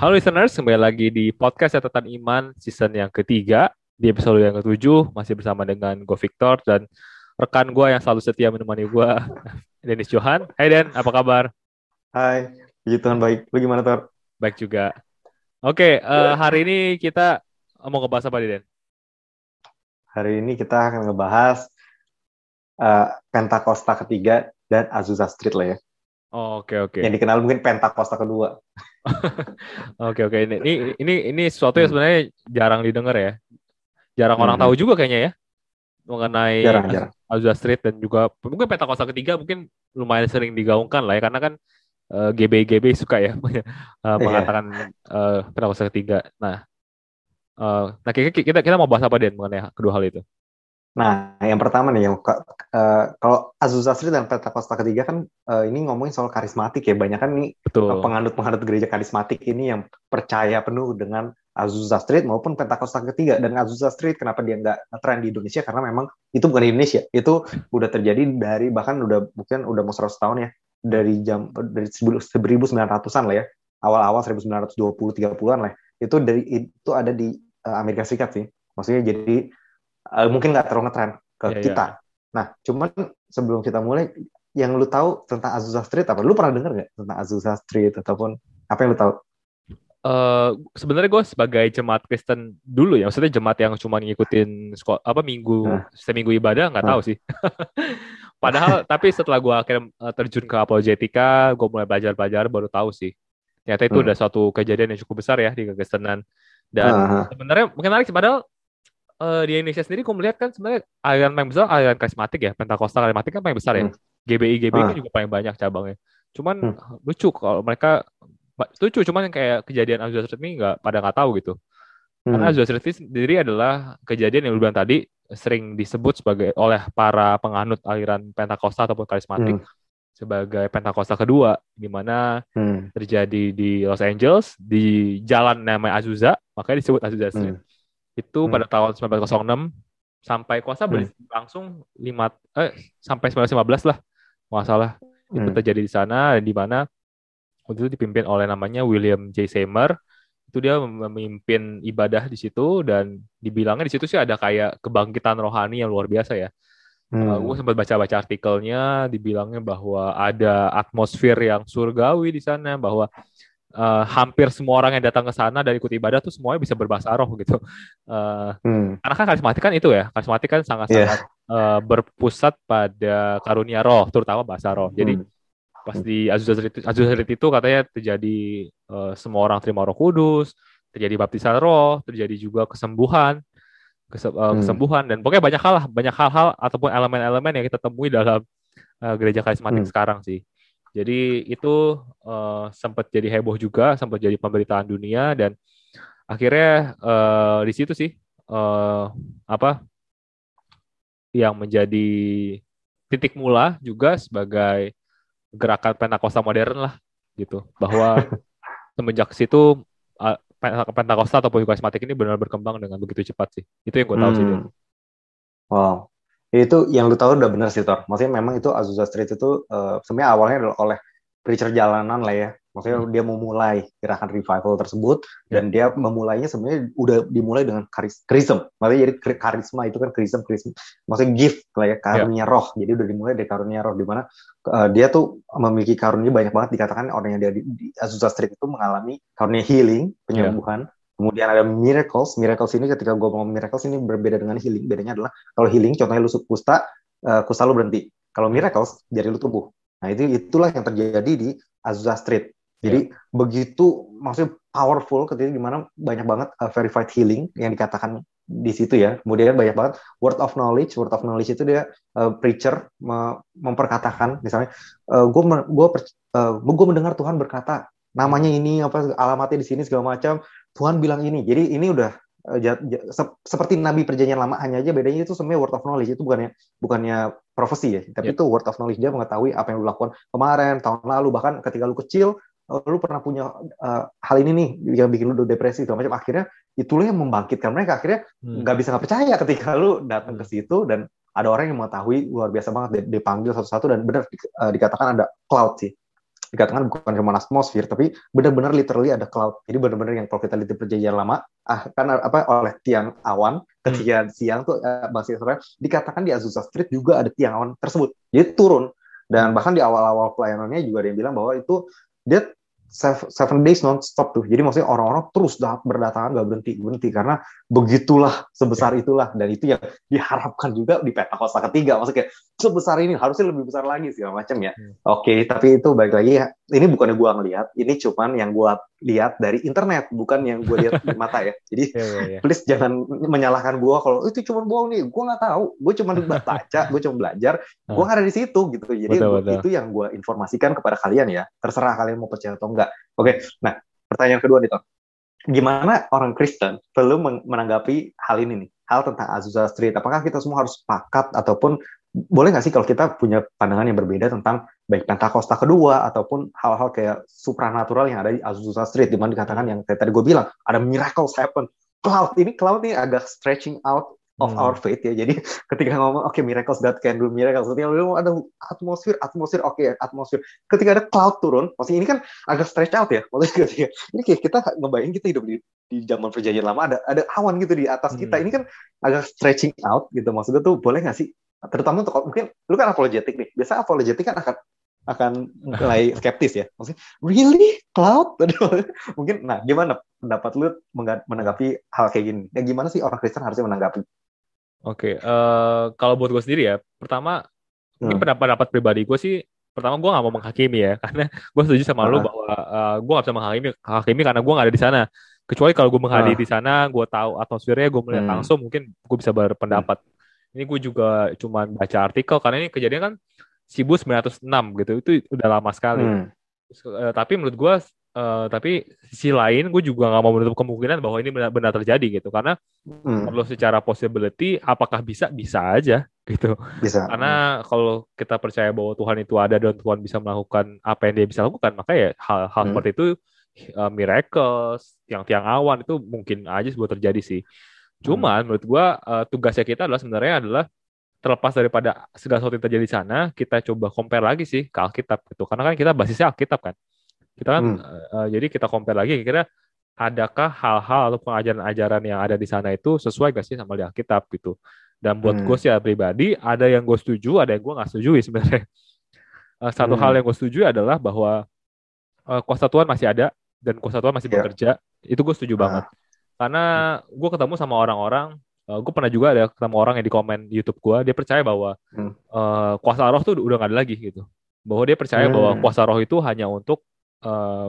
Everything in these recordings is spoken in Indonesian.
Halo listeners, kembali lagi di podcast Catatan Iman season yang ketiga. Di episode yang ketujuh, masih bersama dengan gue Victor dan rekan gue yang selalu setia menemani gue, Dennis Johan. Hai Den, apa kabar? Hai, puji Tuhan baik. Lu gimana, Tor? Baik juga. Oke, uh, hari ini kita mau ngebahas apa nih, Den? Hari ini kita akan ngebahas uh, Pentakosta ketiga dan Azusa Street lah ya. Oh, oke oke. Yang dikenal mungkin Pentakosta kedua. Oke oke ini ini ini ini sesuatu yang hmm. sebenarnya jarang didengar ya. Jarang hmm. orang tahu juga kayaknya ya mengenai jarang, Street dan juga mungkin Pentakosta ketiga mungkin lumayan sering digaungkan lah ya karena kan uh, eh, GB GB suka ya uh, mengatakan uh, Pentakosta ketiga. Nah, uh, nah kita kita mau bahas apa Den mengenai kedua hal itu? Nah, yang pertama nih, yang uh, kalau Azusa Street dan Pentakosta ketiga kan uh, ini ngomongin soal karismatik ya, banyak kan nih penganut-penganut gereja karismatik ini yang percaya penuh dengan Azusa Street maupun Pentakosta ketiga dan Azusa Street kenapa dia nggak tren di Indonesia karena memang itu bukan di Indonesia, itu udah terjadi dari bahkan udah mungkin udah mau 100 tahun ya dari jam dari 1900-an lah ya, awal-awal 1920 30-an lah. Itu dari itu ada di Amerika Serikat sih. Maksudnya jadi uh, mungkin nggak terlalu ngetren ke yeah, kita. Yeah. Nah, cuman sebelum kita mulai, yang lu tahu tentang Azusa Street apa? Lu pernah denger nggak tentang Azusa Street ataupun apa yang lu tahu? Uh, sebenarnya gue sebagai jemaat Kristen dulu ya, maksudnya jemaat yang cuma ngikutin sekolah apa minggu nah. seminggu ibadah nggak nah. tahu sih. Padahal tapi setelah gue akhirnya terjun ke apologetika, gue mulai belajar-belajar baru tahu sih. Ternyata itu hmm. udah suatu kejadian yang cukup besar ya di kekristenan. Dan uh-huh. sebenarnya mungkin menarik sih, padahal uh, di Indonesia sendiri gue melihat kan sebenarnya aliran paling besar aliran karismatik ya Pentakosta karismatik kan paling besar ya hmm. GBI GBI ah. kan juga paling banyak cabangnya cuman hmm. lucu kalau mereka lucu cuman yang kayak kejadian Azusa Street ini nggak pada nggak tahu gitu hmm. karena Azusa Street sendiri adalah kejadian yang lu bilang tadi sering disebut sebagai oleh para penganut aliran Pentakosta ataupun karismatik hmm. sebagai Pentakosta kedua di mana hmm. terjadi di Los Angeles di jalan namanya Azusa makanya disebut Azusa Street hmm itu hmm. pada tahun 1906 sampai kuasa hmm. berlangsung lima eh sampai 1915 lah masalah hmm. itu terjadi di sana di mana waktu itu dipimpin oleh namanya William J. Seymour itu dia memimpin ibadah di situ dan dibilangnya di situ sih ada kayak kebangkitan rohani yang luar biasa ya. Hmm. Uh, gue sempat baca-baca artikelnya, dibilangnya bahwa ada atmosfer yang surgawi di sana, bahwa uh, hampir semua orang yang datang ke sana dari ikut ibadah tuh semuanya bisa berbahasa roh gitu. Uh, hmm. Karena kan karismatik kan itu ya, karismatik kan sangat-sangat yeah. Iya. uh, berpusat pada karunia roh, terutama bahasa roh. Jadi hmm. pas di Azusa Street itu katanya terjadi uh, semua orang terima roh kudus, terjadi baptisan roh, terjadi juga kesembuhan, kese uh, hmm. kesembuhan dan pokoknya banyak hal lah, banyak hal-hal ataupun elemen-elemen yang kita temui dalam uh, gereja karismatik hmm. sekarang sih. Jadi itu uh, sempat jadi heboh juga, sempat jadi pemberitaan dunia dan akhirnya uh, di situ sih uh, apa yang menjadi titik mula juga sebagai gerakan Pentakosta modern lah gitu bahwa semenjak situ uh, Pentakosta ataupun karismatik ini benar berkembang dengan begitu cepat sih itu yang gue tahu hmm. sih. Wow, itu yang lu tahu udah bener sih Tor. Maksudnya memang itu Azusa Street itu uh, sebenarnya awalnya adalah oleh preacher jalanan lah ya. Maksudnya hmm. dia memulai gerakan revival tersebut yeah. dan dia memulainya sebenarnya udah dimulai dengan karis karism. Maksudnya jadi karisma itu kan karism karism. Maksudnya gift lah ya karunia yeah. roh. Jadi udah dimulai dari karunia roh di mana uh, dia tuh memiliki karunia banyak banget dikatakan orang yang dia di, di Azusa Street itu mengalami karunia healing, penyembuhan. Yeah Kemudian ada miracles. Miracles ini ketika gue ngomong miracles ini berbeda dengan healing. Bedanya adalah kalau healing, contohnya lu kusta, uh, kusta lu berhenti. Kalau miracles, jari lu tumbuh. Nah itu itulah yang terjadi di Azusa Street. Jadi yeah. begitu maksudnya powerful ketika di mana banyak banget uh, verified healing yang dikatakan di situ ya. Kemudian banyak banget word of knowledge. Word of knowledge itu dia uh, preacher memperkatakan misalnya uh, gue gue uh, gue mendengar Tuhan berkata namanya ini apa alamatnya di sini segala macam Tuhan bilang ini. Jadi ini udah uh, seperti nabi perjanjian lama hanya aja bedanya itu sebenarnya word of knowledge itu bukannya bukannya profesi ya, tapi yeah. itu word of knowledge dia mengetahui apa yang lu lakukan kemarin, tahun lalu bahkan ketika lu kecil uh, lu pernah punya uh, hal ini nih yang bikin lu depresi segala macam akhirnya itulah yang membangkitkan mereka akhirnya hmm. nggak hmm. bisa nggak percaya ketika lu datang ke situ dan ada orang yang mengetahui luar biasa banget dipanggil satu-satu dan benar uh, dikatakan ada cloud sih dikatakan bukan cuma atmosfer tapi benar-benar literally ada cloud. Jadi benar-benar yang kalau kita lihat di perjanjian lama ah kan apa oleh tiang awan ketika hmm. siang tuh eh, Israel dikatakan di Azusa Street juga ada tiang awan tersebut. Jadi turun. Dan bahkan di awal-awal pelayanannya juga ada yang bilang bahwa itu dia seven days non stop tuh. Jadi maksudnya orang-orang terus berdatangan nggak berhenti berhenti karena begitulah sebesar ya. itulah dan itu yang diharapkan juga di Pentakosta ketiga. Maksudnya kayak sebesar ini harusnya lebih besar lagi segala macam ya. Hmm. Oke, okay, tapi itu baik lagi ya. Ini bukannya gua ngelihat, ini cuman yang gua lihat dari internet, bukan yang gue lihat di mata ya. Jadi yeah, yeah, yeah. please jangan menyalahkan gue kalau itu cuma bohong nih. Gue nggak tahu. Gue cuma baca, gue cuma belajar. Gue nggak ada di situ gitu. Jadi betul, betul. itu yang gue informasikan kepada kalian ya. Terserah kalian mau percaya atau enggak. Oke. Nah pertanyaan kedua nih Tom. Gimana orang Kristen perlu menanggapi hal ini nih? Hal tentang Azusa Street. Apakah kita semua harus sepakat ataupun boleh nggak sih kalau kita punya pandangan yang berbeda tentang baik Pentakosta kedua ataupun hal-hal kayak supranatural yang ada di Azusa Street, di mana dikatakan yang tadi gue bilang ada miracles happen. Cloud ini cloud ini agak stretching out of hmm. our faith ya. Jadi ketika ngomong oke okay, miracles God can do miracles, ketika ngomong ada atmosfer, atmosfer oke okay, atmosfer. Ketika ada cloud turun, maksudnya ini kan agak stretch out ya. Maksudnya ketika ini kayak kita ngebayangin kita hidup di di zaman perjanjian lama ada ada awan gitu di atas kita. Hmm. Ini kan agak stretching out gitu. Maksudnya tuh boleh nggak sih terutama untuk mungkin lu kan apologetik nih biasa apologetik kan akan akan mulai skeptis ya maksudnya really cloud mungkin nah gimana pendapat lu menanggapi hal kayak gini ya gimana sih orang Kristen harusnya menanggapi oke okay, uh, eh, kalau buat gue sendiri ya pertama hmm. ini pendapat pendapat pribadi gue sih pertama gue gak mau menghakimi ya karena gue setuju sama uh -huh. lu bahwa uh, eh, gue gak bisa menghakimi hakimi karena gue gak ada di sana kecuali kalau gue menghadiri -huh. di sana gue tahu atmosfernya gue melihat hmm. langsung mungkin gue bisa berpendapat hmm ini gue juga cuma baca artikel karena ini kejadian kan 1906 gitu. Itu udah lama sekali. Hmm. Uh, tapi menurut gue uh, tapi sisi lain gue juga nggak mau menutup kemungkinan bahwa ini benar-benar terjadi gitu karena hmm. kalau secara possibility apakah bisa bisa aja gitu bisa karena hmm. kalau kita percaya bahwa Tuhan itu ada dan Tuhan bisa melakukan apa yang dia bisa lakukan maka ya hal-hal hmm. seperti itu uh, miracles tiang-tiang awan itu mungkin aja sebuah terjadi sih Cuman hmm. menurut gua uh, tugasnya kita adalah sebenarnya adalah terlepas daripada segala sesuatu yang terjadi di sana, kita coba compare lagi sih ke Alkitab gitu. Karena kan kita basisnya Alkitab kan. Kita kan hmm. uh, jadi kita compare lagi kira adakah hal-hal atau ajaran-ajaran yang ada di sana itu sesuai gak sih sama di Alkitab gitu. Dan buat hmm. gue sih pribadi, ada yang gue setuju, ada yang gue nggak setuju sebenarnya. Uh, satu hmm. hal yang gue setuju adalah bahwa uh, kuasa Tuhan masih ada dan kuasa Tuhan masih yeah. bekerja. Itu gue setuju uh. banget karena gue ketemu sama orang-orang uh, gue pernah juga ada ketemu orang yang di komen YouTube gue dia percaya bahwa hmm. uh, kuasa roh tuh udah gak ada lagi gitu bahwa dia percaya hmm. bahwa kuasa roh itu hanya untuk uh,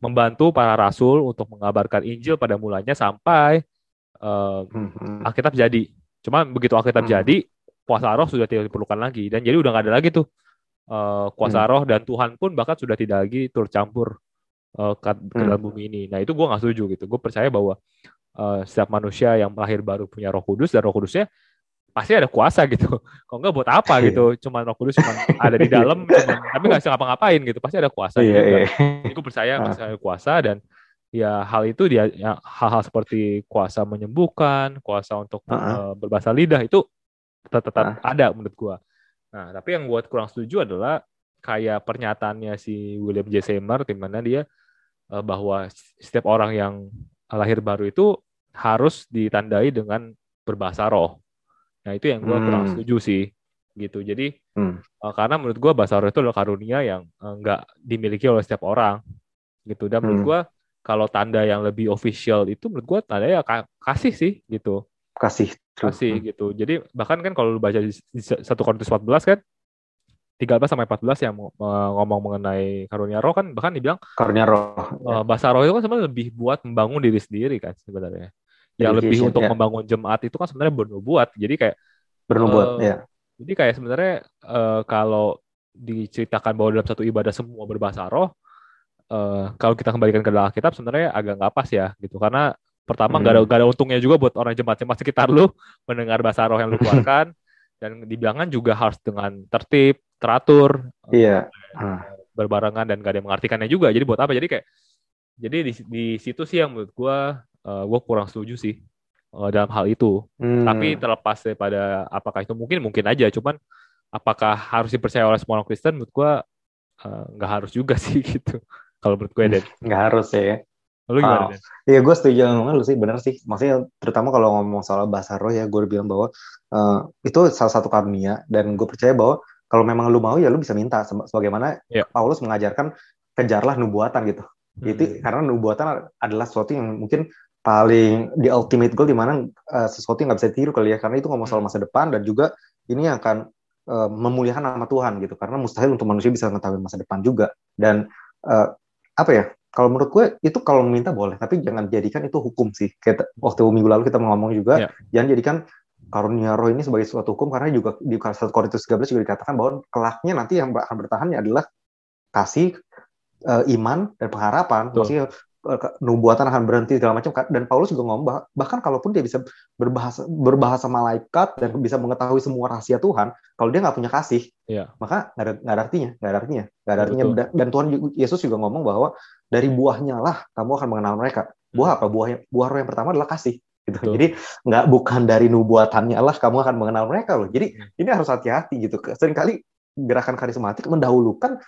membantu para rasul untuk mengabarkan Injil pada mulanya sampai uh, hmm. Alkitab jadi cuma begitu Alkitab hmm. jadi kuasa roh sudah tidak diperlukan lagi dan jadi udah gak ada lagi tuh uh, kuasa hmm. roh dan Tuhan pun bahkan sudah tidak lagi turcampur uh, ke, ke dalam hmm. bumi ini. Nah itu gue nggak setuju gitu. Gue percaya bahwa uh, setiap manusia yang lahir baru punya Roh Kudus dan Roh Kudusnya pasti ada kuasa gitu. Kalau enggak buat apa iya. gitu? Cuman Roh Kudus cuma ada di dalam, cuman, tapi nggak bisa ngapa-ngapain gitu. Pasti ada kuasa. Iya, gitu. Iya. Gue percaya pasti ada kuasa dan ya hal itu dia ya, hal-hal seperti kuasa menyembuhkan, kuasa untuk uh -huh. uh, berbahasa lidah itu tetap, tetap uh ada menurut gue. Nah, tapi yang gue kurang setuju adalah kayak pernyataannya si William J. Seymour di mana dia uh, bahwa setiap orang yang lahir baru itu harus ditandai dengan berbahasa roh. Nah itu yang gue hmm. kurang setuju sih gitu. Jadi hmm. uh, karena menurut gue bahasa roh itu adalah karunia yang uh, nggak dimiliki oleh setiap orang gitu. Dan menurut hmm. gue kalau tanda yang lebih official itu menurut gue tanda ya kasih sih gitu. Kasih. Kasih hmm. gitu. Jadi bahkan kan kalau lu baca di, di 1 Korintus 14 kan 13 sampai 14 yang ngomong mengenai karunia roh kan bahkan dibilang karunia roh. Uh, bahasa roh itu kan sebenarnya lebih buat membangun diri sendiri kan sebenarnya. Yang lebih untuk ya. membangun jemaat itu kan sebenarnya bernubuat. Jadi kayak bernubuat uh, ya. Jadi kayak sebenarnya uh, kalau diceritakan bahwa dalam satu ibadah semua berbahasa roh uh, kalau kita kembalikan ke dalam kitab sebenarnya agak nggak pas ya gitu karena pertama nggak hmm. ada gak ada untungnya juga buat orang jemaat-jemaat sekitar lu mendengar bahasa roh yang lu keluarkan dan dibilangkan juga harus dengan tertib teratur, iya. Uh, berbarengan dan gak ada yang mengartikannya juga. Jadi buat apa? Jadi kayak jadi di, di situ sih yang menurut gue uh, gue kurang setuju sih uh, dalam hal itu. Hmm. Tapi terlepas daripada apakah itu mungkin mungkin aja, cuman apakah harus dipercaya oleh semua orang Kristen? Menurut gue eh, nggak uh, harus juga sih gitu kalau menurut gue deh nggak harus ya Lu gimana? Oh. Iya, gue setuju sama lu sih, bener sih. Maksudnya, terutama kalau ngomong soal bahasa roh ya, gue bilang bahwa uh, itu salah satu karunia, dan gue percaya bahwa kalau memang lu mau ya lu bisa minta, sebagaimana yeah. Paulus mengajarkan kejarlah nubuatan gitu. Hmm. Itu karena nubuatan adalah sesuatu yang mungkin paling di ultimate goal di mana uh, sesuatu yang nggak bisa tiru kali ya, karena itu ngomong soal hmm. masa depan dan juga ini yang akan uh, memuliakan nama Tuhan gitu, karena mustahil untuk manusia bisa mengetahui masa depan juga. Dan uh, apa ya kalau menurut gue itu kalau meminta boleh tapi jangan jadikan itu hukum sih kayak waktu minggu lalu kita ngomong juga yeah. jangan jadikan karunia roh ini sebagai suatu hukum karena juga di 1 Korintus 13 juga dikatakan bahwa kelaknya nanti yang akan bertahan adalah kasih uh, iman dan pengharapan Betul. maksudnya nubuatan akan berhenti segala macam. Dan Paulus juga ngomong bah, bahkan kalaupun dia bisa berbahasa berbahasa malaikat dan bisa mengetahui semua rahasia Tuhan kalau dia nggak punya kasih yeah. maka nggak ada nggak ada artinya nggak ada artinya nggak ada artinya dan, dan Tuhan Yesus juga ngomong bahwa dari buahnya lah kamu akan mengenal mereka. Buah apa? Buah buah roh yang pertama adalah kasih gitu. Betul. jadi nggak bukan dari nubuatannya lah kamu akan mengenal mereka loh. Jadi hmm. ini harus hati-hati gitu. Seringkali gerakan karismatik mendahulukan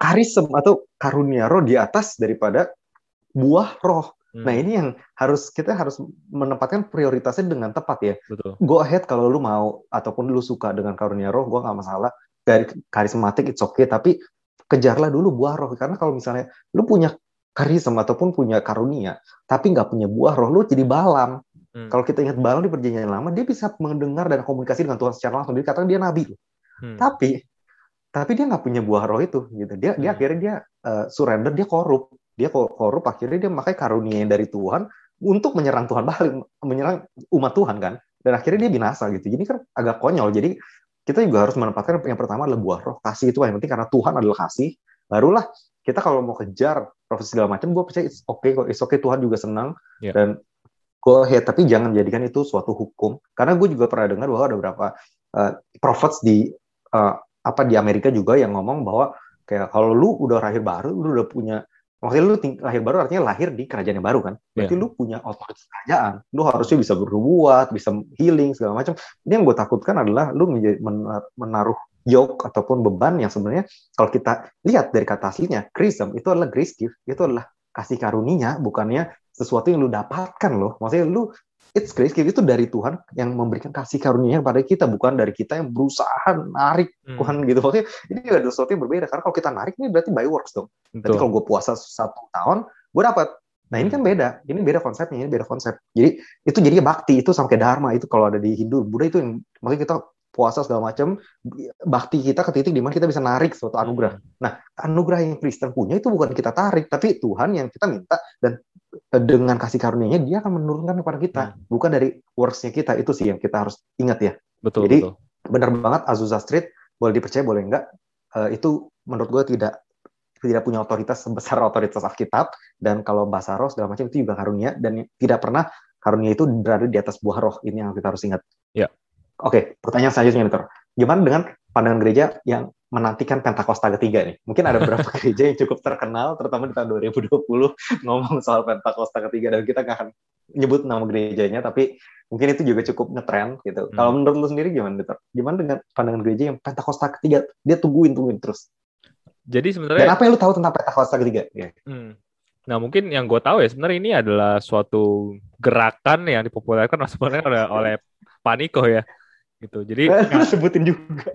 karism atau karunia roh di atas daripada buah roh. Hmm. Nah ini yang harus kita harus menempatkan prioritasnya dengan tepat ya. Betul. Go ahead kalau lu mau ataupun lu suka dengan karunia roh, gue nggak masalah. Dari karismatik it's okay, tapi kejarlah dulu buah roh karena kalau misalnya lu punya karisma ataupun punya karunia, tapi nggak punya buah roh, lu jadi balam. Hmm. Kalau kita ingat balam di perjanjian lama, dia bisa mendengar dan komunikasi dengan Tuhan secara langsung. Dia katakan dia nabi. Hmm. Tapi tapi dia nggak punya buah roh itu gitu. Dia hmm. dia akhirnya dia uh, surrender, dia korup dia korup akhirnya dia memakai karunia dari Tuhan untuk menyerang Tuhan balik menyerang umat Tuhan kan. Dan akhirnya dia binasa gitu. Jadi kan agak konyol. Jadi kita juga harus menempatkan yang pertama adalah buah roh. Kasih itu yang penting karena Tuhan adalah kasih. Barulah kita kalau mau kejar profesi segala macam gue percaya oke okay kok. It's okay Tuhan juga senang. Yeah. dan go ahead tapi jangan jadikan itu suatu hukum. Karena gue juga pernah dengar bahwa ada beberapa uh, prophets di uh, apa di Amerika juga yang ngomong bahwa kayak kalau lu udah lahir baru lu udah punya Maksudnya lu lahir baru artinya lahir di kerajaan yang baru kan. Berarti yeah. lu punya otoritas kerajaan. Lu harusnya bisa berbuat, bisa healing segala macam. Ini yang gue takutkan adalah lu menaruh yoke ataupun beban yang sebenarnya kalau kita lihat dari kata aslinya, chrism itu adalah grace gift, itu adalah kasih karunia, bukannya sesuatu yang lu dapatkan loh. Maksudnya lu it's grace gift itu dari Tuhan yang memberikan kasih karunia kepada kita bukan dari kita yang berusaha narik hmm. Tuhan gitu. Maksudnya ini ada sesuatu yang berbeda. Karena kalau kita narik ini berarti by works dong. Berarti kalau gue puasa satu tahun gue dapat nah ini kan beda. Ini beda konsepnya ini beda konsep. Jadi itu jadi bakti. Itu sampai dharma itu kalau ada di Hindu. Buddha itu yang maksudnya kita puasa segala macam bakti kita ke titik di mana kita bisa narik suatu anugerah. Hmm. Nah anugerah yang Kristen punya itu bukan kita tarik tapi Tuhan yang kita minta dan dengan kasih karunia-Nya dia akan menurunkan kepada kita hmm. bukan dari works-nya kita itu sih yang kita harus ingat ya betul jadi betul. benar banget Azusa Street boleh dipercaya boleh enggak uh, itu menurut gue tidak tidak punya otoritas sebesar otoritas Alkitab dan kalau bahasa roh segala macam itu juga karunia dan tidak pernah karunia itu berada di atas buah roh ini yang kita harus ingat ya oke pertanyaan selanjutnya Dr. gimana dengan pandangan gereja yang menantikan Pentakosta ketiga nih. Mungkin ada beberapa gereja yang cukup terkenal, terutama di tahun 2020 ngomong soal Pentakosta ketiga dan kita nggak akan nyebut nama gerejanya, tapi mungkin itu juga cukup ngetren gitu. Hmm. Kalau menurut lu sendiri gimana? Gimana dengan pandangan gereja yang Pentakosta ketiga dia tungguin tungguin terus? Jadi sebenarnya Dan apa yang lu tahu tentang Pentakosta ketiga? Ya. Hmm. Nah mungkin yang gue tahu ya sebenarnya ini adalah suatu gerakan yang dipopulerkan sebenarnya oleh, oleh Paniko ya gitu. Jadi nggak sebutin juga.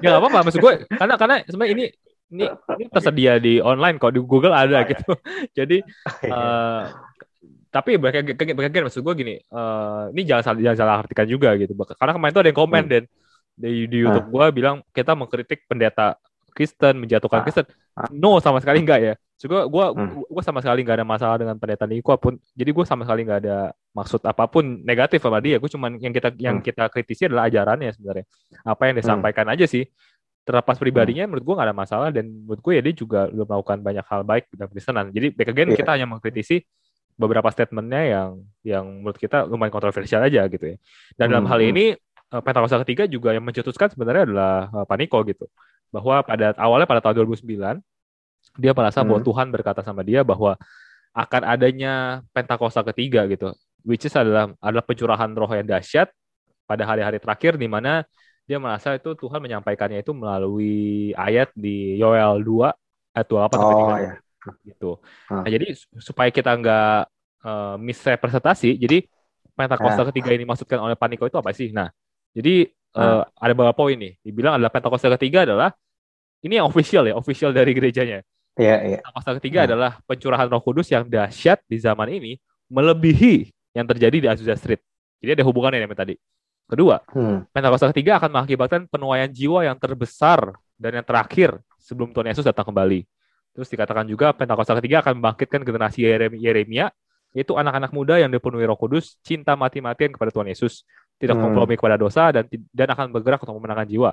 ya apa apa maksud gue karena karena sebenarnya ini ini ini tersedia di online kok di Google ada oh, gitu. Jadi uh, tapi bagian maksud gue gini, uh, ini jangan salah jangan salah artikan juga gitu. Karena kemarin itu ada yang komen hmm. dan di, di YouTube gue bilang kita mengkritik pendeta Kristen menjatuhkan ah. Kristen. No sama sekali enggak ya. Juga gue hmm. gue sama sekali nggak ada masalah dengan pendeta Niko pun. Jadi gue sama sekali nggak ada maksud apa pun negatif sama dia. Gue cuman yang kita yang hmm. kita kritisi adalah ajarannya sebenarnya. Apa yang disampaikan hmm. aja sih. Terlepas pribadinya, hmm. menurut gue nggak ada masalah dan menurut gue ya dia juga udah melakukan banyak hal baik dalam Kristenan. Jadi back again yeah. kita hanya mengkritisi beberapa statementnya yang yang menurut kita lumayan kontroversial aja gitu ya. Dan hmm. dalam hal hmm. ini eh, Pentakosta ketiga juga yang mencetuskan sebenarnya adalah uh, Paniko gitu. Bahwa pada awalnya pada tahun 2009 dia merasa hmm. bahwa Tuhan berkata sama dia bahwa akan adanya Pentakosta ketiga gitu, which is adalah adalah pencurahan roh yang dahsyat pada hari-hari terakhir di mana dia merasa itu Tuhan menyampaikannya itu melalui ayat di Yoel 2 ayat 28 sampai Oh 30 ya. gitu. Ah. Nah, jadi supaya kita nggak uh, misrepresentasi, jadi Pentakosta ketiga ini maksudkan oleh Paniko itu apa sih? Nah, jadi uh, ada beberapa poin nih. Dibilang adalah Pentakosta ketiga adalah ini yang official ya, official dari gerejanya. Iya, iya. Pentakosta ketiga Hmm. adalah pencurahan Roh Kudus yang dahsyat di zaman ini melebihi yang terjadi di Azusa Street. Jadi ada hubungannya dengan tadi. Kedua, Hmm. Pentakosta ketiga akan mengakibatkan penuaian jiwa yang terbesar dan yang terakhir sebelum Tuhan Yesus datang kembali. Terus dikatakan juga Pentakosta ketiga akan membangkitkan generasi Yerem- Yeremia, yaitu anak-anak muda yang dipenuhi Roh Kudus, cinta mati-matian kepada Tuhan Yesus, tidak Hmm. kompromi kepada dosa dan dan akan bergerak untuk memenangkan jiwa.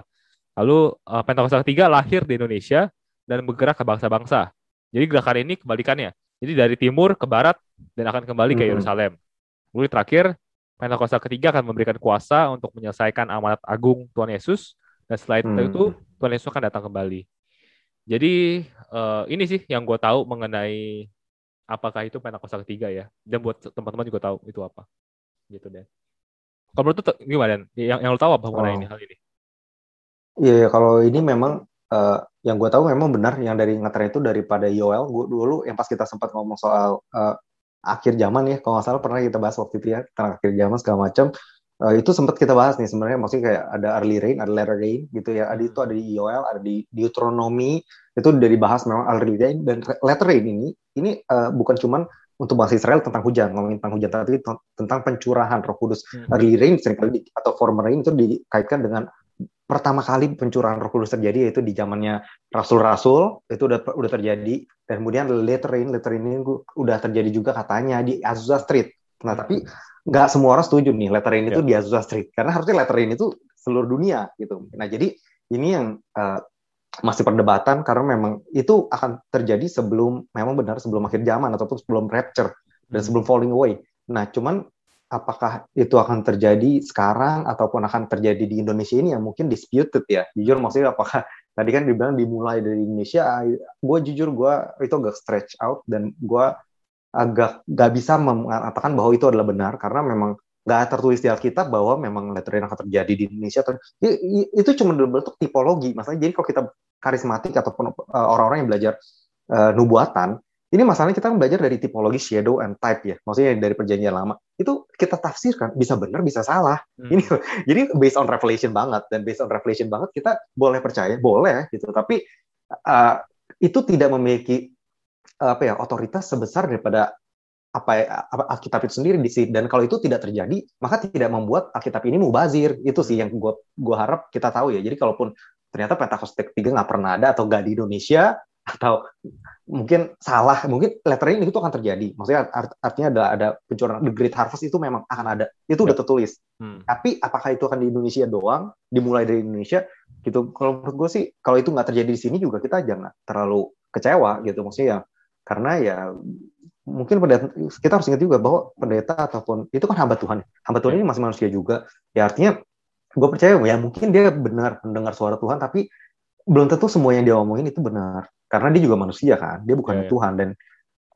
Lalu eh, Pentakosta ketiga lahir di Indonesia dan bergerak ke bangsa-bangsa. Jadi gerakan ini kebalikannya. Jadi dari timur ke barat dan akan kembali ke. Yerusalem. Lalu terakhir Pentakosta ketiga akan memberikan kuasa untuk menyelesaikan amanat agung Tuhan Yesus dan setelah Hmm. itu Tuhan Yesus akan datang kembali. Jadi eh, ini sih yang gue tahu mengenai apakah itu Pentakosta ketiga ya. Dan buat teman-teman juga tahu itu apa. Gitu deh. Kalau menurut gimana? Dan? Yang yang lu tahu apa mengenai Oh. ini hal ini? Iya, iya, kalau ini memang eh, yang gue tahu memang benar yang dari ngetren itu daripada Yoel. Gue dulu yang pas kita sempat ngomong soal eh, akhir zaman ya, kalau nggak salah pernah kita bahas waktu itu ya tentang akhir zaman segala macam. Eh, itu sempat kita bahas nih sebenarnya maksudnya kayak ada early rain, ada later rain gitu ya. Ada itu ada di Yoel, ada di Deuteronomy itu udah dibahas memang early rain dan later rain ini ini eh, bukan cuman untuk bahasa Israel tentang hujan ngomongin tentang hujan tapi tentang pencurahan Roh Kudus. Hmm. Early rain sering kali di, atau former rain itu dikaitkan dengan pertama kali pencurahan Roh Kudus terjadi yaitu di zamannya rasul-rasul itu udah udah terjadi dan kemudian later later rain ini udah terjadi juga katanya di Azusa Street. Nah, tapi nggak semua orang setuju nih later rain itu Ya. di Azusa Street karena harusnya later rain itu seluruh dunia gitu. Nah, jadi ini yang eh, masih perdebatan karena memang itu akan terjadi sebelum memang benar sebelum akhir zaman ataupun sebelum rapture dan Hmm. sebelum falling away. Nah, cuman apakah itu akan terjadi sekarang ataupun akan terjadi di Indonesia ini yang mungkin disputed ya. Jujur maksudnya apakah tadi kan dibilang dimulai dari Indonesia, gue jujur gue itu agak stretch out dan gue agak gak bisa mengatakan bahwa itu adalah benar karena memang nggak tertulis di Alkitab bahwa memang lettering akan terjadi di Indonesia. Itu cuma dalam bentuk tipologi. Masalahnya jadi kalau kita karismatik ataupun uh, orang-orang yang belajar uh, nubuatan, ini masalahnya kita kan belajar dari tipologi shadow and type ya. Maksudnya dari perjanjian lama. Itu kita tafsirkan bisa benar bisa salah. Hmm. Ini jadi based on revelation banget dan based on revelation banget kita boleh percaya, boleh gitu. Tapi uh, itu tidak memiliki apa ya otoritas sebesar daripada apa ya, apa Alkitab itu sendiri di sini dan kalau itu tidak terjadi maka tidak membuat Alkitab ini mubazir itu sih yang gua gua harap kita tahu ya jadi kalaupun ternyata Pentakosta ketiga nggak pernah ada atau nggak di Indonesia atau mungkin salah mungkin lettering itu akan terjadi. Maksudnya art- artinya ada ada pencurian the great harvest itu memang akan ada. Itu udah tertulis. Hmm. tapi apakah itu akan di Indonesia doang? Dimulai dari Indonesia? Gitu. Kalau menurut gue sih kalau itu nggak terjadi di sini juga kita jangan terlalu kecewa gitu maksudnya ya. Karena ya mungkin pendeta, kita harus ingat juga bahwa pendeta ataupun itu kan hamba Tuhan. Hamba Tuhan ini masih manusia juga. Ya artinya gue percaya ya mungkin dia benar mendengar suara Tuhan tapi belum tentu semua yang dia omongin itu benar karena dia juga manusia kan dia bukan Ya, ya. Tuhan. Dan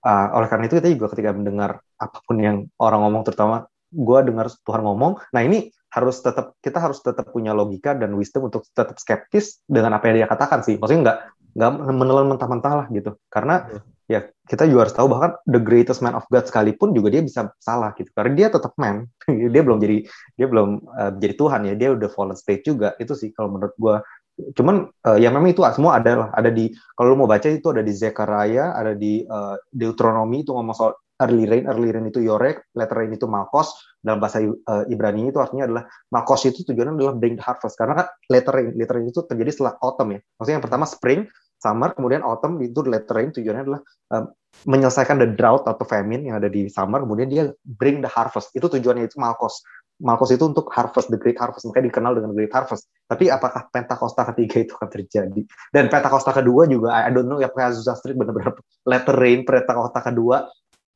uh, oleh karena itu kita juga ketika mendengar apa pun yang orang ngomong terutama gue dengar Tuhan ngomong nah ini harus tetap kita harus tetap punya logika dan wisdom untuk tetap skeptis dengan apa yang dia katakan sih. Maksudnya nggak nggak menelan mentah-mentah lah gitu. Karena ya kita juga harus tahu bahkan the greatest man of God sekalipun juga dia bisa salah gitu. Karena dia tetap man dia belum jadi dia belum uh, jadi Tuhan ya. Dia udah fallen state juga. Itu sih kalau menurut gue cuman uh, ya memang itu semua ada lah. Ada di kalau lu mau baca itu ada di Zechariah ada di uh, Deuteronomy itu ngomong soal early rain early rain itu Yorek later rain itu Malkos. Dalam bahasa uh, Ibrani itu artinya adalah Malkos itu tujuannya adalah bring the harvest. Karena kan later rain later rain itu terjadi setelah autumn ya. Maksudnya yang pertama spring summer kemudian autumn itu later rain tujuannya adalah um, menyelesaikan the drought atau famine yang ada di summer kemudian dia bring the harvest. Itu tujuannya itu Malkos Malkos itu untuk harvest the great harvest. Makanya dikenal dengan great harvest. Tapi apakah Pentakosta ketiga itu akan terjadi? Dan Pentakosta kedua juga I don't know ya Azusa Street benar-benar later rain Pentakosta kedua.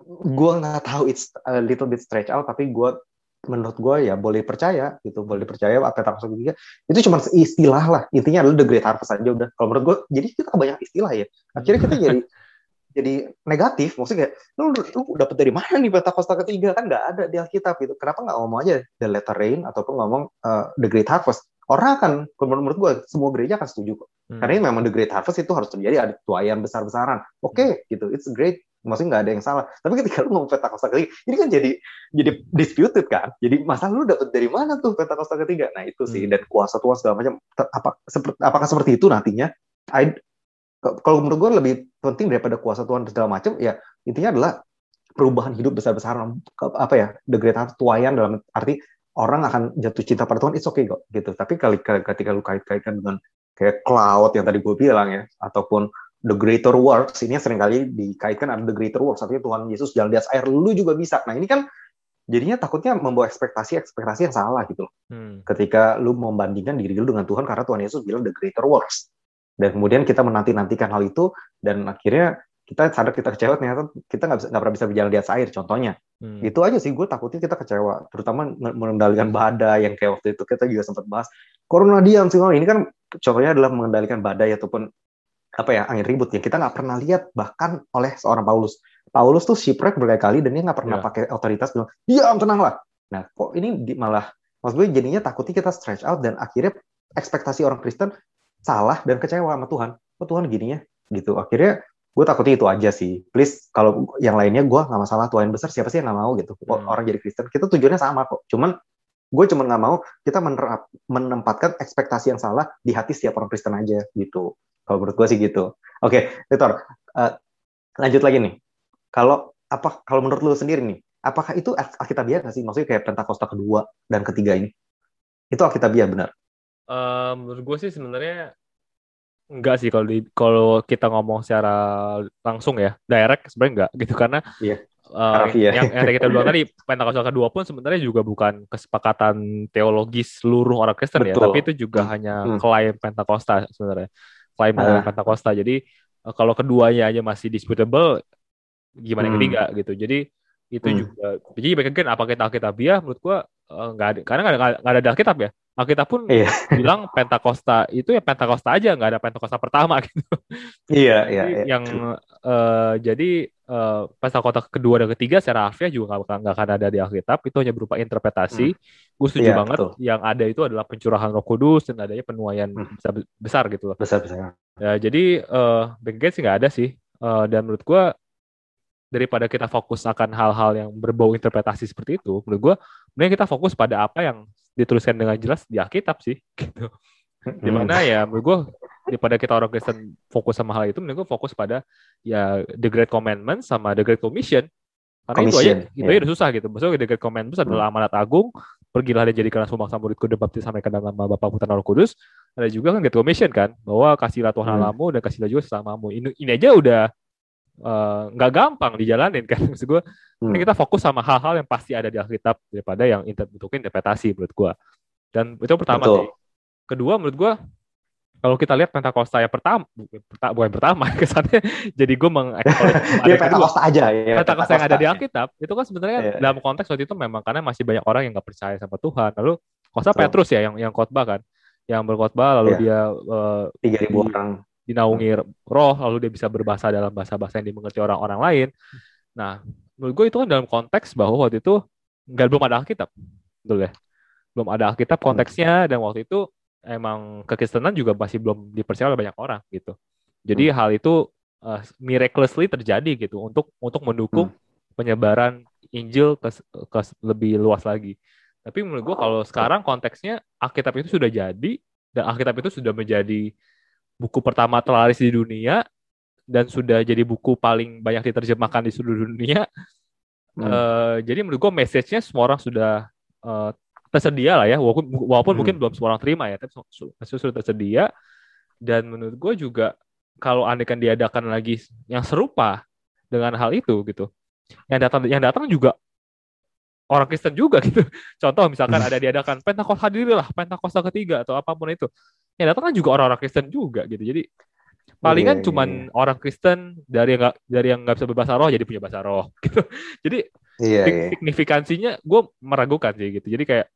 Gue nggak tahu it's a little bit stretch out tapi gue menurut gue ya boleh percaya gitu boleh percaya apa Pentakosta ketiga. Itu cuma istilah lah. Intinya adalah the great harvest aja udah. Kalau menurut gue jadi kita banyak istilah ya. Akhirnya kita jadi jadi negatif maksudnya kayak lu, lu dapet dari mana nih Pentakosta ketiga kan nggak ada di Alkitab gitu kenapa nggak ngomong aja the latter rain ataupun ngomong uh, the great harvest orang akan menurut gue semua gereja akan setuju kok. Hmm. Karena ini memang the great harvest itu harus terjadi ada tuayan besar-besaran. Oke okay, hmm. gitu, it's great. Maksudnya nggak ada yang salah. Tapi ketika lu ngomong Pentakosta ketiga, ini kan jadi jadi disputed kan. Jadi masalah lu dapat dari mana tuh Pentakosta ketiga? Nah itu sih hmm. dan kuasa Tuhan segala macam. Apa seperti apakah seperti itu nantinya? I, kalau menurut gue lebih penting daripada kuasa Tuhan segala macam ya intinya adalah perubahan hidup besar-besaran apa ya the great tuayan dalam arti orang akan jatuh cinta pada Tuhan, it's okay kok gitu. Tapi kali ketika lu kait-kaitkan dengan kayak cloud yang tadi gue bilang ya, ataupun the greater works, ini sering kali dikaitkan ada the greater works, artinya Tuhan Yesus jalan di atas air, lu juga bisa. Nah ini kan jadinya takutnya membawa ekspektasi-ekspektasi yang salah gitu loh. Hmm. Ketika lu membandingkan diri lu dengan Tuhan karena Tuhan Yesus bilang the greater works. Dan kemudian kita menanti-nantikan hal itu dan akhirnya kita sadar kita kecewa ternyata kita nggak bisa nggak pernah bisa berjalan di atas air contohnya. Hmm. itu aja sih gue takutnya kita kecewa terutama mengendalikan badai yang kayak waktu itu kita juga sempat bahas. Corona diam sih ini kan contohnya adalah mengendalikan badai ataupun apa ya angin ribut yang kita nggak pernah lihat bahkan oleh seorang Paulus. Paulus tuh shipwreck berkali-kali dan dia nggak pernah yeah. pakai otoritas bilang diam tenanglah. Nah kok ini malah maksud gue jadinya takutnya kita stretch out dan akhirnya ekspektasi orang Kristen salah dan kecewa sama Tuhan. Oh Tuhan gininya gitu. Akhirnya gue takutnya itu aja sih. Please kalau yang lainnya gue nggak masalah. Tuain besar siapa sih yang nggak mau gitu. Hmm. orang jadi Kristen kita tujuannya sama kok. Cuman gue cuma nggak mau kita menerap, menempatkan ekspektasi yang salah di hati setiap orang Kristen aja gitu. Kalau menurut gue sih gitu. Oke okay, Victor uh, lanjut lagi nih. Kalau apa kalau menurut lu sendiri nih apakah itu Alkitabiah nggak sih? Maksudnya kayak Pentakosta kedua dan ketiga ini. Itu Alkitabiah benar uh, menurut gue sih sebenarnya Enggak sih kalau di kalau kita ngomong secara langsung ya, direct sebenarnya enggak gitu karena iya. Uh, yang, yang kita bilang tadi Pentakosta kedua pun sebenarnya juga bukan kesepakatan teologis seluruh orang Kristen ya, tapi itu juga hmm. hanya hmm. klaim Pentakosta sebenarnya. Klaim uh. dari Pentakosta. Jadi uh, kalau keduanya aja masih disputable gimana hmm. yang ketiga gitu. Jadi itu hmm. juga jadi bagian apa kita Alkitabiah menurut gua uh, enggak ada karena enggak ada, enggak ada Alkitab ya. Alkitab pun iya. bilang Pentakosta itu ya Pentakosta aja nggak ada Pentakosta pertama gitu. Iya iya. iya. Yang uh, jadi uh, Pentakosta kedua dan ketiga secara harfiah juga nggak akan ada di Alkitab itu hanya berupa interpretasi. Hmm. Gue setuju iya, banget. Betul. Yang ada itu adalah pencurahan Roh Kudus dan adanya penuaian hmm. besar, besar gitu loh. Besar besar. Ya jadi uh, Back sih nggak ada sih. Uh, dan menurut gue daripada kita fokus akan hal-hal yang berbau interpretasi seperti itu, menurut gue, mending kita fokus pada apa yang dituliskan dengan jelas di Alkitab sih gitu. Di mana ya menurut gue daripada kita orang Kristen fokus sama hal itu, menurut gue fokus pada ya the Great Commandment sama the Great Commission. Karena Commission, itu aja, itu aja udah susah gitu. Maksudnya the Great Commandment adalah amanat agung, pergilah dan jadikanlah sumbang muridku dan baptis sampai ke dalam nama Bapa Putra Roh Kudus. Ada juga kan Great Commission kan, bahwa kasihlah Tuhan hmm. Alamu dan kasihlah juga sesamamu. Ini, ini aja udah nggak uh, gampang dijalanin kan? Maksud gue hmm. kita fokus sama hal-hal yang pasti ada di Alkitab daripada yang inter interpretasi menurut gue dan itu pertama sih. Kedua menurut gue kalau kita lihat Pentakosta yang pertama bukan pertama kesannya jadi gue mengekspor ya, Pentakosta aja ya Pentakosta yang ada di Alkitab itu kan sebenarnya yeah. dalam konteks waktu itu memang karena masih banyak orang yang nggak percaya sama Tuhan. Lalu Kosta Petrus ya yang yang khotbah kan yang berkhotbah lalu yeah. dia uh, tiga ribu orang dinaungi roh lalu dia bisa berbahasa dalam bahasa-bahasa yang dimengerti orang-orang lain. Nah, menurut gue itu kan dalam konteks bahwa waktu itu nggak belum ada Alkitab, betul ya? Belum ada Alkitab konteksnya dan waktu itu emang kekristenan juga masih belum dipercaya oleh banyak orang gitu. Jadi hmm. hal itu uh, miraculously terjadi gitu untuk untuk mendukung hmm. penyebaran Injil ke, ke lebih luas lagi. Tapi menurut gue kalau sekarang konteksnya Alkitab itu sudah jadi dan Alkitab itu sudah menjadi buku pertama terlaris di dunia dan sudah jadi buku paling banyak diterjemahkan di seluruh dunia. Hmm. Uh, jadi menurut gue message-nya semua orang sudah uh, tersedia lah ya, walaupun, walaupun hmm. mungkin belum semua orang terima ya, tapi sudah tersedia. Dan menurut gue juga kalau andekan diadakan lagi yang serupa dengan hal itu gitu, yang datang yang datang juga orang Kristen juga gitu. Contoh misalkan ada diadakan Pentakosta hadirilah Pentakosta ketiga atau apa pun itu yang datang kan juga orang-orang Kristen juga gitu jadi palingan yeah, iya, cuman yeah. orang Kristen dari yang gak, dari yang nggak bisa berbahasa roh jadi punya bahasa roh gitu jadi yeah, yeah. signifikansinya gue meragukan sih gitu jadi kayak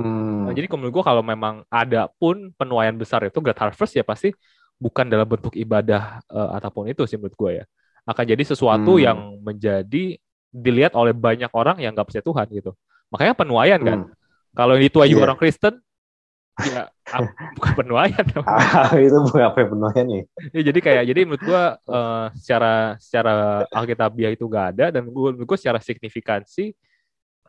hmm. nah, jadi menurut gue kalau memang ada pun penuaian besar itu Great Harvest ya pasti bukan dalam bentuk ibadah uh, ataupun itu sih menurut gue ya akan jadi sesuatu hmm. yang menjadi dilihat oleh banyak orang yang nggak percaya Tuhan gitu makanya penuaian kan hmm. kalau yang dituai yeah. orang Kristen ya bukan penuaian ah, itu bukan apa penuaian nih ya, jadi kayak jadi menurut gua uh, secara secara alkitabiah itu gak ada dan gua menurut gua secara signifikansi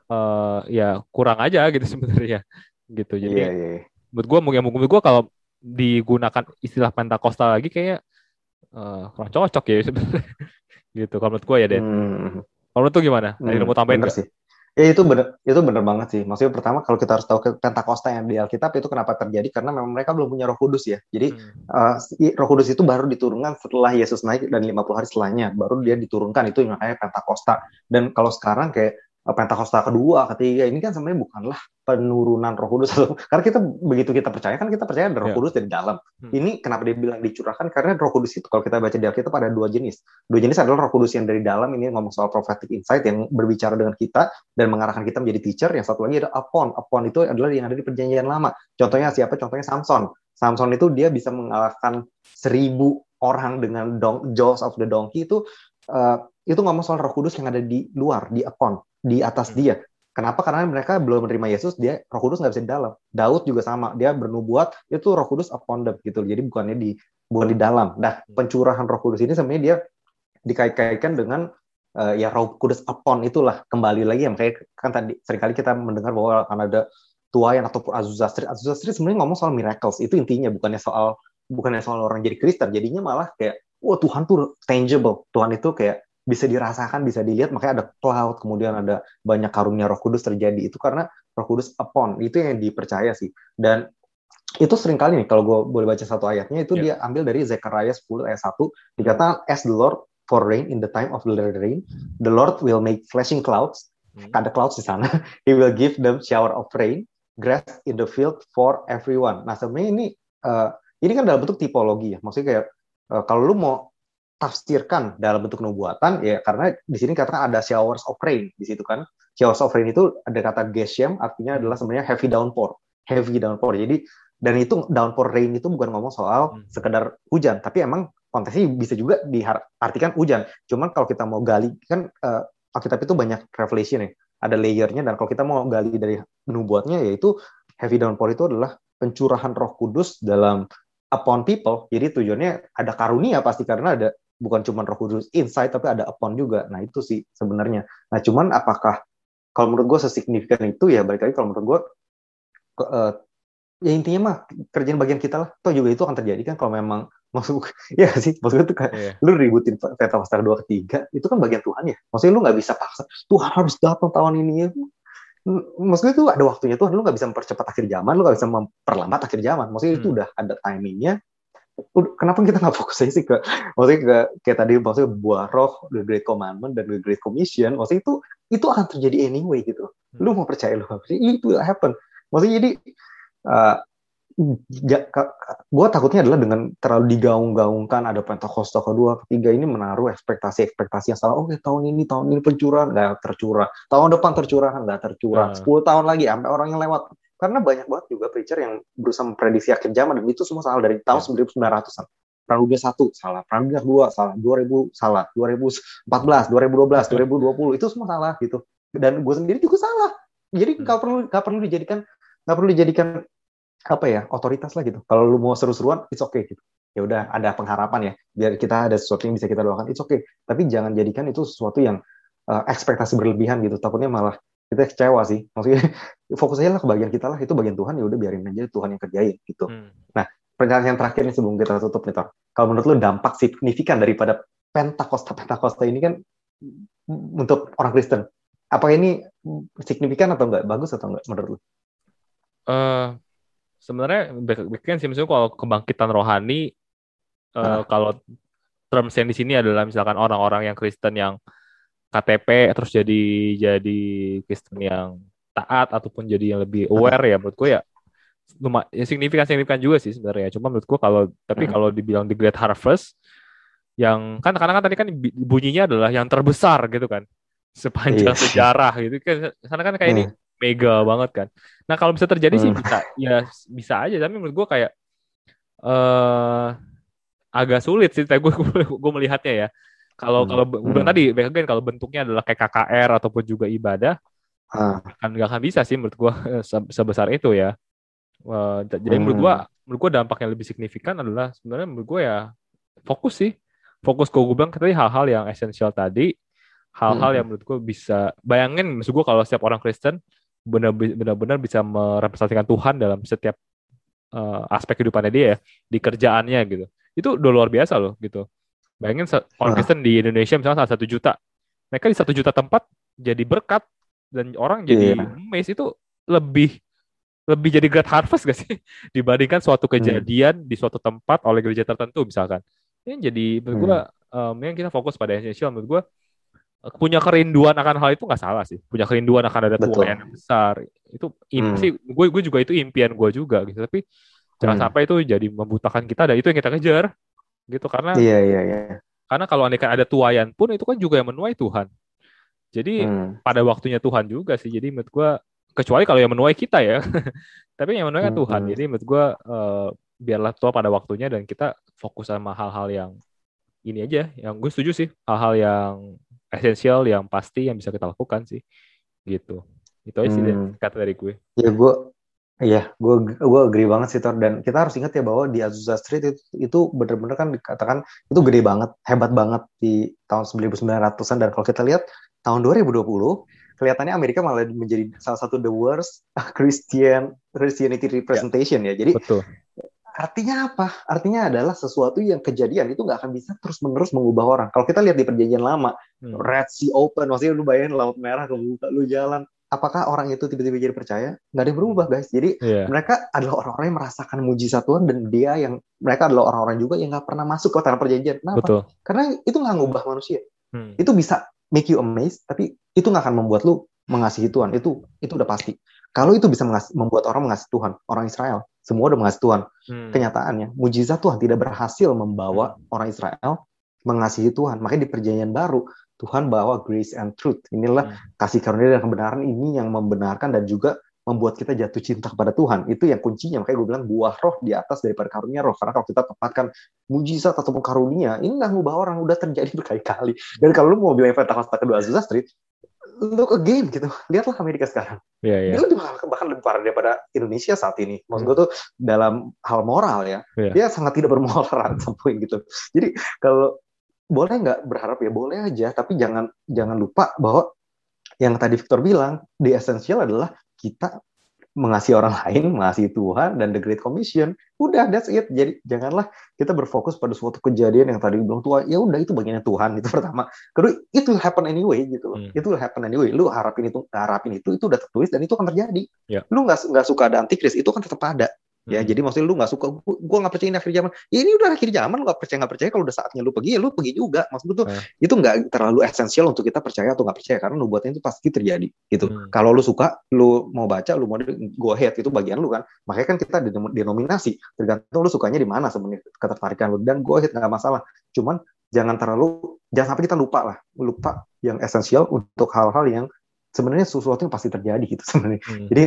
uh, ya kurang aja gitu sebenarnya gitu jadi yeah, yeah. Iya. menurut gua mungkin menurut gua kalau digunakan istilah Pentakosta lagi kayak uh, kurang cocok ya sebenarnya gitu kalau menurut gua ya Den hmm. kalau menurut gimana? Hmm, mau tambahin sih Ya itu bener, itu bener banget sih. Maksudnya pertama kalau kita harus tahu Pentakosta yang di Alkitab itu kenapa terjadi karena memang mereka belum punya Roh Kudus ya. Jadi hmm. uh, Roh Kudus itu baru diturunkan setelah Yesus naik dan 50 hari setelahnya baru dia diturunkan itu makanya Pentakosta. Dan kalau sekarang kayak Pentakosta kedua, ketiga ini kan sebenarnya bukanlah penurunan Roh Kudus karena kita begitu kita percaya kan kita percaya ada Roh yeah. Kudus dari dalam. Hmm. Ini kenapa dia bilang dicurahkan karena Roh Kudus itu kalau kita baca di Alkitab ada dua jenis. Dua jenis adalah Roh Kudus yang dari dalam ini ngomong soal prophetic insight yang berbicara dengan kita dan mengarahkan kita menjadi teacher. Yang satu lagi ada upon. Upon itu adalah yang ada di perjanjian lama. Contohnya siapa? Contohnya Samson. Samson itu dia bisa mengalahkan seribu orang dengan dong, jaws of the donkey itu uh, itu ngomong soal Roh Kudus yang ada di luar, di upon di atas hmm. dia. Kenapa? Karena mereka belum menerima Yesus, dia Roh Kudus nggak bisa di dalam. Daud juga sama, dia bernubuat itu Roh Kudus upon them gitu. Jadi bukannya di bukan di dalam. Nah, hmm. pencurahan Roh Kudus ini sebenarnya dia dikait-kaitkan dengan uh, ya Roh Kudus upon itulah kembali lagi yang kayak kan tadi sering kali kita mendengar bahwa akan ada tuayan ataupun Azuzastri. Azuzastri sebenarnya ngomong soal miracles. Itu intinya bukannya soal bukannya soal orang jadi Kristen. Jadinya malah kayak wah Tuhan tuh tangible. Tuhan itu kayak bisa dirasakan, bisa dilihat, makanya ada cloud, kemudian ada banyak karunia Roh Kudus terjadi. Itu karena Roh Kudus upon, itu yang dipercaya sih. Dan itu sering kali nih, kalau gue boleh baca satu ayatnya, itu yeah. dia ambil dari Zechariah 10 ayat 1, dikatakan, As the Lord for rain in the time of the rain, the Lord will make flashing clouds, hmm. ada clouds di sana, He will give them shower of rain, grass in the field for everyone. Nah sebenarnya ini, uh, ini kan dalam bentuk tipologi ya, maksudnya kayak, uh, kalau lu mau tafsirkan dalam bentuk nubuatan ya karena di sini katakan ada showers of rain di situ kan. Showers of rain itu ada kata geshem artinya adalah sebenarnya heavy downpour. Heavy downpour. Jadi dan itu downpour rain itu bukan ngomong soal hmm. sekedar hujan tapi emang konteksnya bisa juga diartikan hujan. Cuman kalau kita mau gali kan uh, Alkitab itu banyak revelation ya. Ada layernya dan kalau kita mau gali dari nubuatnya yaitu heavy downpour itu adalah pencurahan Roh Kudus dalam upon people. Jadi tujuannya ada karunia pasti karena ada bukan cuma roh kudus inside tapi ada upon juga. Nah itu sih sebenarnya. Nah cuman apakah kalau menurut gue sesignifikan itu ya balik lagi kalau menurut gue uh, ya intinya mah kerjaan bagian kita lah. Toh juga itu akan terjadi kan kalau memang masuk ya sih? Maksudnya tuh kayak yeah. lu ributin peta pasar dua ketiga itu kan bagian Tuhan ya. Maksudnya lu nggak bisa paksa Tuhan harus datang tahun ini ya. Maksudnya itu ada waktunya Tuhan. Lu nggak bisa mempercepat akhir zaman lu nggak bisa memperlambat akhir zaman. Maksudnya hmm. itu udah ada timingnya kenapa kita nggak fokus aja sih ke maksudnya ke kayak tadi maksudnya buah roh the great commandment dan the great commission maksudnya itu itu akan terjadi anyway gitu. Hmm. lu mau percaya lu itu will happen. Maksudnya jadi uh, ja, gue takutnya adalah dengan terlalu digaung-gaungkan ada Pentakosta kedua ketiga ini menaruh ekspektasi-ekspektasi yang salah. Oke tahun ini tahun ini pencurahan nggak tercurah. Tahun depan tercurahan nggak tercurah. Hmm. 10 tahun lagi sampai orang yang lewat karena banyak banget juga preacher yang berusaha memprediksi akhir zaman dan itu semua salah dari tahun ya. 1900-an. Praduga 1 salah, Praduga 2 salah, 2000 salah, 2014, 2012, 2020 itu semua salah gitu. Dan gue sendiri juga salah. Jadi hmm. nggak perlu nggak perlu dijadikan nggak perlu dijadikan apa ya otoritas lah gitu. Kalau lu mau seru-seruan, it's okay gitu. Ya udah ada pengharapan ya, biar kita ada sesuatu yang bisa kita doakan, it's okay. Tapi jangan jadikan itu sesuatu yang uh, ekspektasi berlebihan gitu. Takutnya malah kita kecewa sih. Maksudnya fokus aja lah ke bagian kita lah. Itu bagian Tuhan ya udah biarin aja Tuhan yang kerjain gitu. Hmm. nah pertanyaan yang terakhir nih sebelum kita tutup nih Tor. Kalau menurut lo dampak signifikan daripada Pentakosta Pentakosta ini kan untuk orang Kristen apa ini signifikan atau enggak? Bagus atau enggak menurut lo? Uh, sebenarnya kan sih. Misalnya kalau kebangkitan rohani uh, kalau terms yang di sini adalah misalkan orang-orang yang Kristen yang KTP terus jadi jadi Kristen yang taat ataupun jadi yang lebih aware ya menurut gue ya lumayan ya signifikan signifikan juga sih sebenarnya. Cuma menurut gue kalau tapi kalau dibilang the great harvest yang kan karena kan tadi kan bunyinya adalah yang terbesar gitu kan sepanjang yes. Iya. sejarah gitu. Kan karena kan kayak ini mega banget kan. Nah kalau bisa terjadi sih bisa ya bisa aja tapi menurut gue kayak eh uh, agak sulit sih. Gue gue melihatnya ya kalau hmm. kalau hmm. tadi back again kalau bentuknya adalah kayak KKR ataupun juga ibadah, ah. kan nggak akan bisa sih menurut gua sebesar itu ya. Uh, jadi hmm. menurut gua menurut gua dampak yang lebih signifikan adalah sebenarnya menurut gua ya fokus sih. Fokus gue bilang tadi hal-hal yang esensial tadi, hal-hal hmm. yang menurut gua bisa bayangin maksud gua kalau setiap orang Kristen benar-benar bisa merepresentasikan Tuhan dalam setiap uh, aspek kehidupannya dia ya, di kerjaannya gitu. Itu udah luar biasa loh gitu. Bayangin orang Kristen di Indonesia misalnya satu juta, mereka di satu juta tempat jadi berkat dan orang jadi yeah. mes itu lebih lebih jadi great harvest gak sih dibandingkan suatu hmm. kejadian hmm. di suatu tempat oleh gereja tertentu misalkan ini jadi menurut hmm. gue um, yang kita fokus pada essential menurut gue punya kerinduan akan hal itu nggak salah sih punya kerinduan akan ada Tuhan yang besar itu hmm. sih gue gue juga itu impian gue juga gitu tapi jangan hmm. sampai itu jadi membutakan kita dan itu yang kita kejar gitu. Karena iya iya iya. karena kalau andaikan ada tuayan pun itu kan juga yang menuai Tuhan. Jadi hmm. pada waktunya Tuhan juga sih. Jadi menurut gue kecuali kalau yang menuai kita ya. Tapi yang menuai kan Tuhan. Hmm. jadi menurut gue uh, biarlah tua pada waktunya dan kita fokus sama hal-hal yang ini aja. Yang gue setuju sih. Hal-hal yang esensial yang pasti yang bisa kita lakukan sih. Gitu. Itu aja sih hmm. kata dari gue. Ya gue Iya, gue gue agree banget sih Tor dan kita harus ingat ya bahwa di Azusa Street itu, itu benar-benar kan dikatakan itu gede banget, hebat banget di tahun 1900-an dan kalau kita lihat tahun 2020 kelihatannya Amerika malah menjadi salah satu the worst Christian Christianity representation ya. ya. Jadi Betul. artinya apa? Artinya adalah sesuatu yang kejadian itu nggak akan bisa terus menerus mengubah orang. Kalau kita lihat di perjanjian lama, hmm. Red Sea Open, maksudnya lu bayangin laut merah kebuka, lu jalan. Apakah orang itu tiba-tiba jadi percaya? Nggak ada yang berubah guys. Jadi yeah. mereka adalah orang-orang yang merasakan mujizat Tuhan dan dia yang mereka adalah orang-orang juga yang nggak pernah masuk ke tanah perjanjian. Kenapa? Betul. Karena itu nggak ngubah manusia. Hmm. Itu bisa make you amazed, tapi itu nggak akan membuat lu mengasihi Tuhan. Itu itu udah pasti. Kalau itu bisa membuat orang mengasihi Tuhan, orang Israel, semua udah mengasihi Tuhan. Hmm. Kenyataannya, mujizat Tuhan tidak berhasil membawa hmm. orang Israel mengasihi Tuhan. Makanya di perjanjian baru, Tuhan bawa grace and truth. Inilah hmm. kasih karunia dan kebenaran ini yang membenarkan dan juga membuat kita jatuh cinta kepada Tuhan. Itu yang kuncinya. Makanya gue bilang buah roh di atas daripada karunia roh. Karena kalau kita tempatkan mujizat ataupun karunia, ini nggak ngubah orang. Udah terjadi berkali-kali. Dan kalau lu mau bilang Pentakosta kedua Azusa Street, look again gitu. Lihatlah Amerika sekarang. Yeah, yeah. Dia bahkan lebih parah daripada Indonesia saat ini. Maksud gue tuh dalam hal moral ya, yeah. dia sangat tidak bermoral sampai gitu. Jadi kalau boleh nggak berharap ya boleh aja, tapi jangan jangan lupa bahwa yang tadi Victor bilang, di esensial adalah kita mengasihi orang lain, mengasihi Tuhan dan the Great Commission. Udah, that's it. Jadi janganlah kita berfokus pada suatu kejadian yang tadi bilang Tuhan, ya udah itu bagiannya Tuhan itu pertama. Kedua, itu happen anyway gitu loh. Hmm. Itu happen anyway. Lu harapin itu, harapin itu, itu udah tertulis dan itu akan terjadi. Yeah. Lu nggak nggak suka ada antikris, itu kan tetap ada. Ya, hmm. jadi maksudnya lu nggak suka, gue nggak percaya ini akhir zaman. Ya ini udah akhir zaman, lu nggak percaya nggak percaya. Kalau udah saatnya lu pergi, ya lu pergi juga. Maksud gue tuh hmm. itu nggak terlalu esensial untuk kita percaya atau nggak percaya karena lu buatnya itu pasti terjadi gitu. Hmm. Kalau lu suka, lu mau baca, lu mau go ahead itu bagian lu kan. Makanya kan kita denominasi tergantung lu sukanya di mana sebenarnya ketertarikan lu dan go ahead nggak masalah. Cuman jangan terlalu jangan sampai kita lupa lah, lupa yang esensial untuk hal-hal yang sebenarnya sesuatu yang pasti terjadi gitu sebenarnya. Hmm. Jadi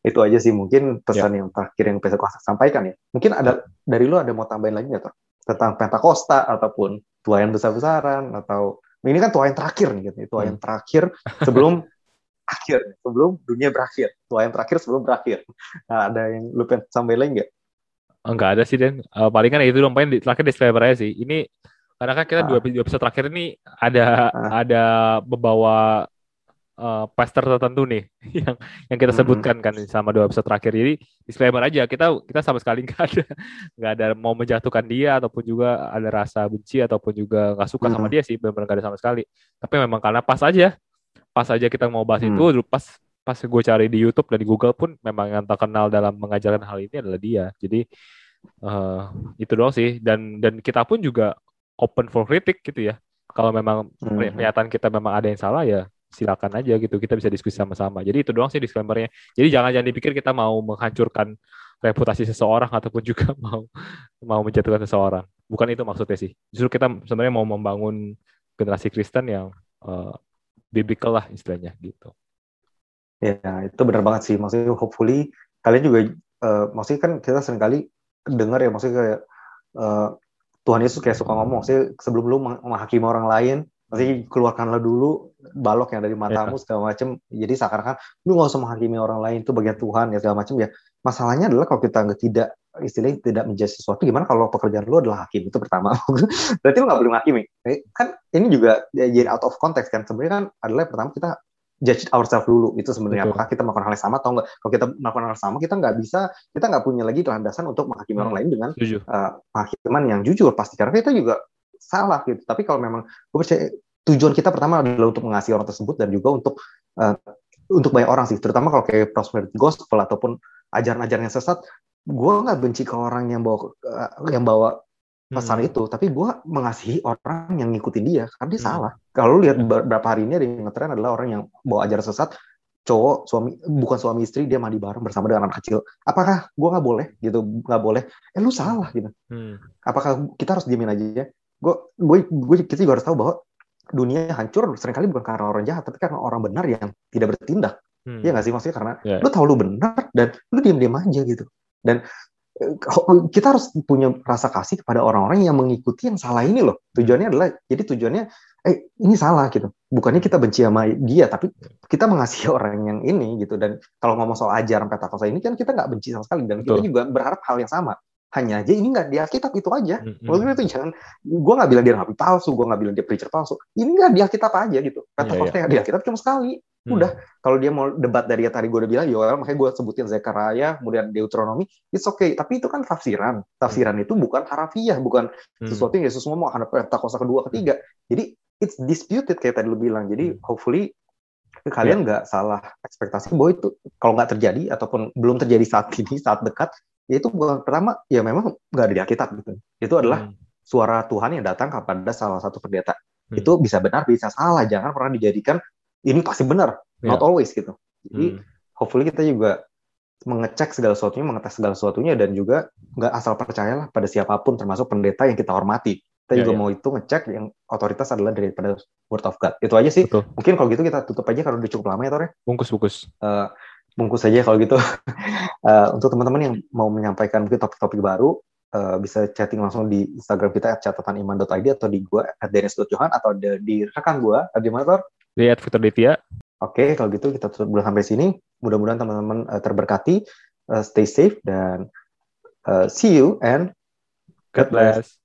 itu aja sih mungkin pesan ya. yang terakhir yang bisa saya sampaikan ya. Mungkin ada dari lu ada mau tambahin lagi nggak tentang Pentakosta ataupun tuayan besar-besaran atau ini kan tuayan terakhir nih gitu, tuayan hmm. terakhir sebelum akhir, sebelum dunia berakhir, tuayan terakhir sebelum berakhir. Nah, ada yang lu pengen sampaikan lagi nggak? Enggak ada sih Den. Uh, paling kan itu dong paling terakhir disclaimer aja sih. Ini karena kan kita ah. dua, episode terakhir ini ada ah. ada membawa uh, pastor tertentu nih yang yang kita hmm. sebutkan kan sama dua episode terakhir. Jadi disclaimer aja kita kita sama sekali nggak ada nggak ada mau menjatuhkan dia ataupun juga ada rasa benci ataupun juga nggak suka sama hmm. dia sih benar-benar nggak ada sama sekali. Tapi memang karena pas aja pas aja kita mau bahas hmm. itu pas pas gue cari di YouTube dan di Google pun memang yang terkenal dalam mengajarkan hal ini adalah dia. Jadi uh, itu doang sih dan dan kita pun juga open for kritik gitu ya. Kalau memang hmm. pernyataan kita memang ada yang salah ya silakan aja gitu kita bisa diskusi sama-sama. Jadi itu doang sih disclaimernya. Jadi jangan jangan dipikir kita mau menghancurkan reputasi seseorang ataupun juga mau mau menjatuhkan seseorang. Bukan itu maksudnya sih. Justru kita sebenarnya mau membangun generasi Kristen yang uh, biblical lah istilahnya gitu. Ya itu benar banget sih. Maksudnya hopefully kalian juga uh, maksudnya kan kita sering kali dengar ya maksudnya kayak uh, Tuhan Yesus kayak suka ngomong. Sih sebelum lu menghakimi orang lain Masih keluarkanlah dulu balok yang dari matamu yeah. segala macam. Jadi seakan-akan lu nggak usah menghakimi orang lain itu bagian Tuhan ya segala macam ya. Masalahnya adalah kalau kita nggak tidak istilahnya tidak menjadi sesuatu gimana kalau pekerjaan lu adalah hakim? Itu pertama. Berarti lu nggak boleh menghakimi. Eh, kan ini juga jadi out of context kan. Sebenarnya kan adalah pertama kita judge ourselves dulu itu sebenarnya. Apakah kita melakukan hal yang sama atau enggak kalau kita melakukan hal yang sama kita nggak bisa kita nggak punya lagi landasan untuk menghakimi hmm. orang lain dengan uh, penghakiman yang jujur pasti. Karena kita juga salah gitu. Tapi kalau memang gue percaya tujuan kita pertama adalah untuk mengasihi orang tersebut dan juga untuk uh, untuk banyak orang sih. Terutama kalau kayak prosperity gospel ataupun ajaran-ajaran yang sesat gue nggak benci ke orang yang bawa uh, yang bawa pesan hmm. itu. Tapi gue mengasihi orang yang ngikutin dia karena dia hmm. salah. Kalau lihat beberapa hari ini ada yang ngetren adalah orang yang bawa ajaran sesat cowok suami bukan suami istri dia mandi bareng bersama dengan anak kecil. Apakah gue nggak boleh gitu? Nggak boleh. Eh lu salah gitu. Hmm. apakah kita harus diemin aja gue gue gue kita juga harus tahu bahwa dunia hancur sering kali bukan karena orang jahat tapi karena orang benar yang tidak bertindak hmm. ya nggak sih maksudnya karena yeah. lu tahu lu benar dan lu diem diem aja gitu dan kita harus punya rasa kasih kepada orang-orang yang mengikuti yang salah ini loh. Tujuannya adalah jadi tujuannya eh ini salah gitu. Bukannya kita benci sama dia, tapi kita mengasihi orang yang ini gitu. Dan kalau ngomong soal ajaran petakosta ini kan kita nggak benci sama sekali dan Betul. kita juga berharap hal yang sama. Hanya aja ini nggak di Alkitab itu aja. Mm -hmm. itu jangan, gue nggak bilang dia nabi palsu, gue nggak bilang dia preacher palsu. Ini nggak di Alkitab aja gitu. Pentakosta yeah, yeah. di Alkitab cuma sekali. Hmm. Udah, kalau dia mau debat dari yang tadi gue udah bilang, Yoel, makanya gue sebutin Zechariah, kemudian Deuteronomi, it's okay. Tapi itu kan tafsiran. Tafsiran hmm. itu bukan harafiah, bukan hmm. sesuatu yang Yesus ngomong ada pentakosta kedua, ketiga. Jadi it's disputed kayak tadi lu bilang. Jadi hmm. hopefully kalian ya. nggak yeah. salah ekspektasi bahwa itu kalau nggak terjadi ataupun belum terjadi saat ini, saat dekat, ya itu bukan pertama ya memang nggak ada di Alkitab gitu. Itu adalah hmm. suara Tuhan yang datang kepada salah satu pendeta. Hmm. Itu bisa benar, bisa salah. Jangan pernah dijadikan ini pasti benar, yeah. not always gitu. Jadi hmm. hopefully kita juga mengecek segala sesuatunya, mengetes segala sesuatunya dan juga nggak asal percayalah pada siapa pun termasuk pendeta yang kita hormati. Kita yeah, juga yeah. mau itu ngecek yang otoritas adalah daripada word of God. Itu aja sih. Betul. Mungkin kalau gitu kita tutup aja kalau udah cukup lama ya Tore. Bungkus bungkus. Uh, bungkus saja kalau gitu. uh, untuk teman-teman yang mau menyampaikan mungkin topik-topik baru, uh, bisa chatting langsung di Instagram kita catataniman.id atau di gua at dennis.johan atau di, di rekan gua di mana Tor? Lihat Victor Devia. Oke, kalau gitu kita tutup dulu sampai sini. Mudah-mudahan teman-teman uh, terberkati, uh, stay safe dan uh, see you and God bless.